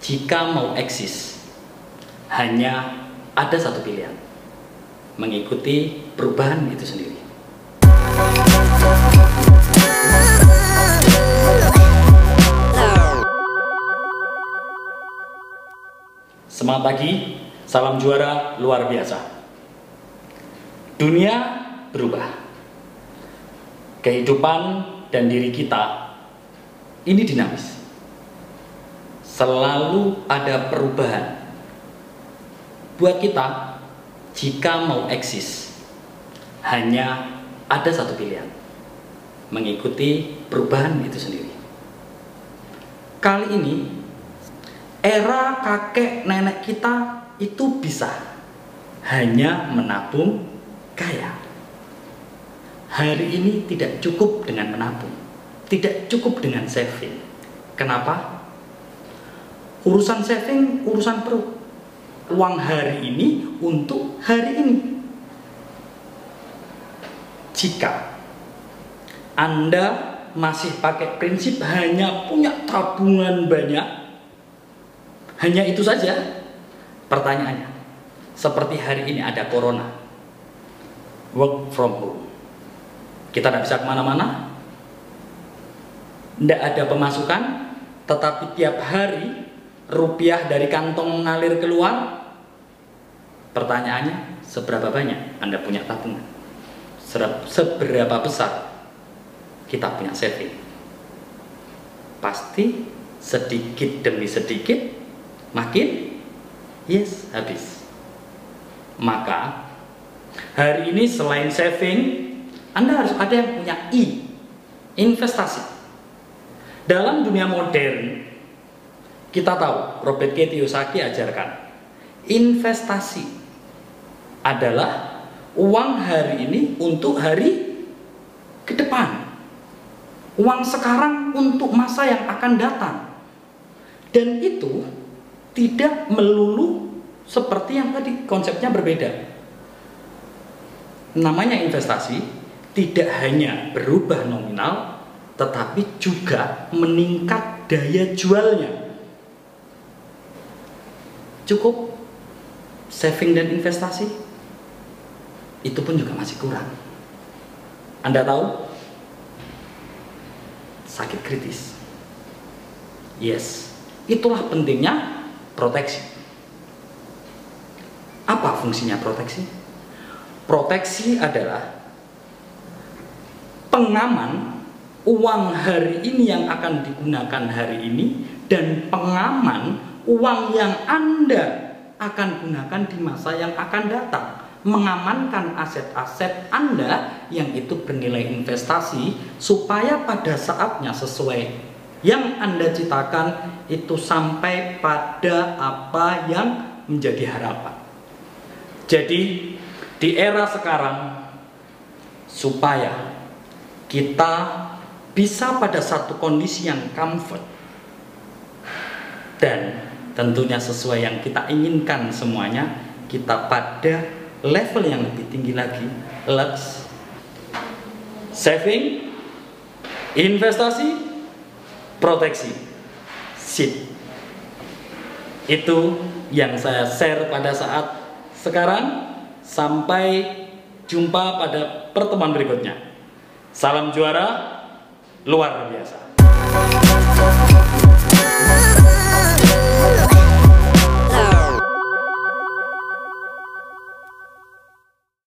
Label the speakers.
Speaker 1: jika mau eksis, hanya ada satu pilihan, mengikuti perubahan itu sendiri. Semangat pagi, salam juara luar biasa. Dunia berubah. Kehidupan dan diri kita ini dinamis. Selalu ada perubahan. Buat kita, jika mau eksis, hanya ada satu pilihan. Mengikuti perubahan itu sendiri. Kali ini era kakek nenek kita itu bisa hanya menabung kaya. Hari ini tidak cukup dengan menabung, tidak cukup dengan saving. Kenapa? Urusan saving, urusan perut. Uang hari ini untuk hari ini. Jika Anda masih pakai prinsip hanya punya tabungan banyak, hanya itu saja pertanyaannya. Seperti hari ini ada corona, work from home. Kita tidak bisa ke mana-mana, tidak ada pemasukan, tetapi tiap hari rupiah dari kantong mengalir keluar. Pertanyaannya, seberapa banyak Anda punya tabungan? Seberapa besar kita punya saving? Pasti sedikit demi sedikit makin yes habis maka hari ini selain saving anda harus ada yang punya I investasi dalam dunia modern kita tahu Robert Kiyosaki ajarkan investasi adalah uang hari ini untuk hari ke depan uang sekarang untuk masa yang akan datang dan itu tidak melulu seperti yang tadi konsepnya berbeda. Namanya investasi tidak hanya berubah nominal, tetapi juga meningkat daya jualnya. Cukup saving dan investasi itu pun juga masih kurang. Anda tahu? Sakit kritis. Yes, itulah pentingnya proteksi. Apa fungsinya proteksi? Proteksi adalah pengaman uang hari ini yang akan digunakan hari ini dan pengaman uang yang Anda akan gunakan di masa yang akan datang. Mengamankan aset-aset Anda yang itu bernilai investasi supaya pada saatnya sesuai yang Anda citakan itu sampai pada apa yang menjadi harapan. Jadi di era sekarang supaya kita bisa pada satu kondisi yang comfort dan tentunya sesuai yang kita inginkan semuanya kita pada level yang lebih tinggi lagi. Lux saving investasi proteksi. Sip. Itu yang saya share pada saat sekarang. Sampai jumpa pada pertemuan berikutnya. Salam juara luar biasa